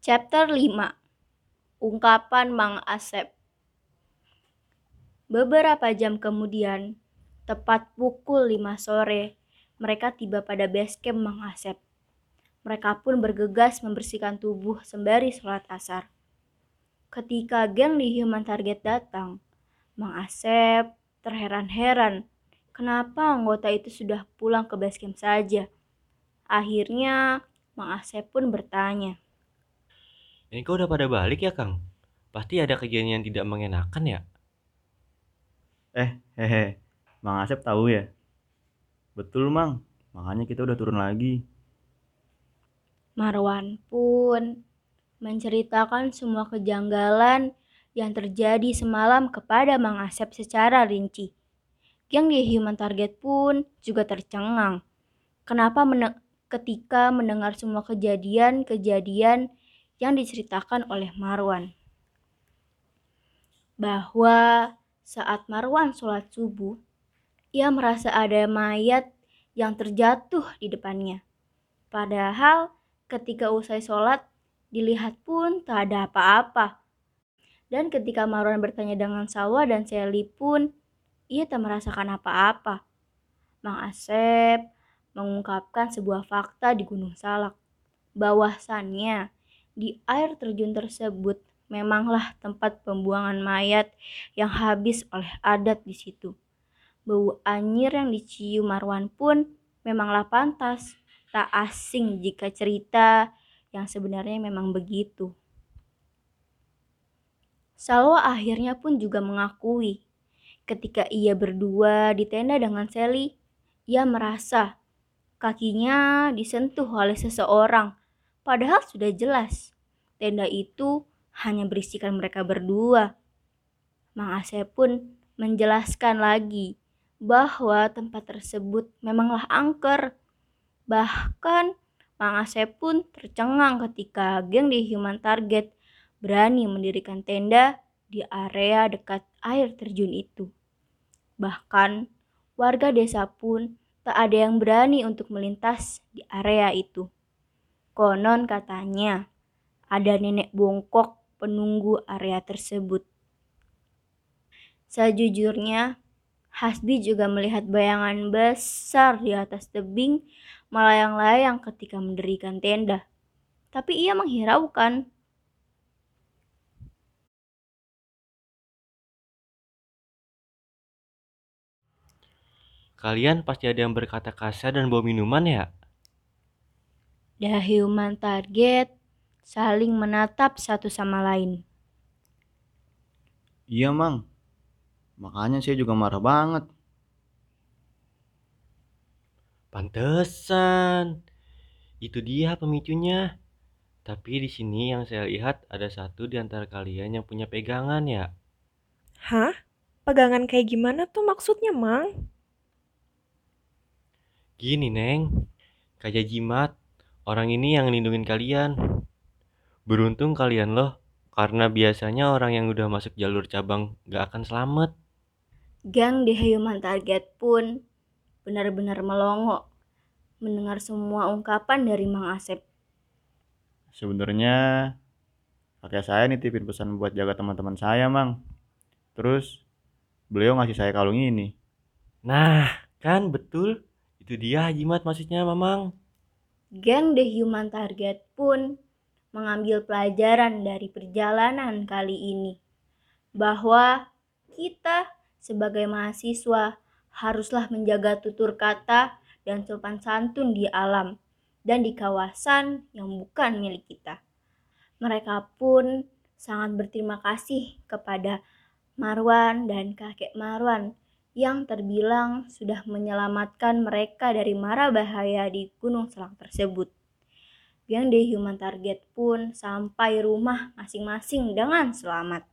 Chapter 5 Ungkapan Mang Asep Beberapa jam kemudian, tepat pukul 5 sore, mereka tiba pada base camp Mang Asep. Mereka pun bergegas membersihkan tubuh sembari sholat asar. Ketika geng di Human Target datang, Mang Asep terheran-heran kenapa anggota itu sudah pulang ke base camp saja. Akhirnya, Mang Asep pun bertanya. Ini kau udah pada balik ya, Kang? Pasti ada kejadian yang tidak mengenakan ya? Eh, hehe, Mang Asep tahu ya? Betul, Mang. Makanya kita udah turun lagi. Marwan pun menceritakan semua kejanggalan yang terjadi semalam kepada Mang Asep secara rinci. Yang di Human Target pun juga tercengang. Kenapa mene ketika mendengar semua kejadian-kejadian yang diceritakan oleh Marwan. Bahwa saat Marwan sholat subuh, ia merasa ada mayat yang terjatuh di depannya. Padahal ketika usai sholat, dilihat pun tak ada apa-apa. Dan ketika Marwan bertanya dengan Salwa dan Sally pun, ia tak merasakan apa-apa. Mang Asep mengungkapkan sebuah fakta di Gunung Salak. Bahwasannya, di air terjun tersebut memanglah tempat pembuangan mayat yang habis oleh adat di situ. Bau anyir yang dicium Marwan pun memanglah pantas, tak asing jika cerita yang sebenarnya memang begitu. Salwa akhirnya pun juga mengakui ketika ia berdua di tenda dengan Sally, ia merasa kakinya disentuh oleh seseorang Padahal sudah jelas, tenda itu hanya berisikan mereka berdua. Mang Asep pun menjelaskan lagi bahwa tempat tersebut memanglah angker. Bahkan Mang Asep pun tercengang ketika geng di Human Target berani mendirikan tenda di area dekat air terjun itu. Bahkan warga desa pun tak ada yang berani untuk melintas di area itu. Konon katanya ada nenek bongkok penunggu area tersebut. Sejujurnya, Hasbi juga melihat bayangan besar di atas tebing melayang-layang ketika mendirikan tenda. Tapi ia menghiraukan. Kalian pasti ada yang berkata kasar dan bawa minuman ya? The human target saling menatap satu sama lain. Iya, Mang. Makanya saya juga marah banget. Pantesan. Itu dia pemicunya. Tapi di sini yang saya lihat ada satu di antara kalian yang punya pegangan ya. Hah? Pegangan kayak gimana tuh maksudnya, Mang? Gini, Neng. Kayak jimat. Orang ini yang lindungin kalian. Beruntung kalian loh, karena biasanya orang yang udah masuk jalur cabang gak akan selamat. Gang di Human Target pun benar-benar melongo mendengar semua ungkapan dari Mang Asep. Sebenarnya kakek saya nitipin pesan buat jaga teman-teman saya, Mang. Terus beliau ngasih saya kalung ini. Nah, kan betul. Itu dia jimat maksudnya, Mamang. Geng The Human Target pun mengambil pelajaran dari perjalanan kali ini bahwa kita sebagai mahasiswa haruslah menjaga tutur kata dan sopan santun di alam dan di kawasan yang bukan milik kita. Mereka pun sangat berterima kasih kepada Marwan dan kakek Marwan yang terbilang sudah menyelamatkan mereka dari mara bahaya di Gunung Selang tersebut. Yang di Human Target pun sampai rumah masing-masing dengan selamat.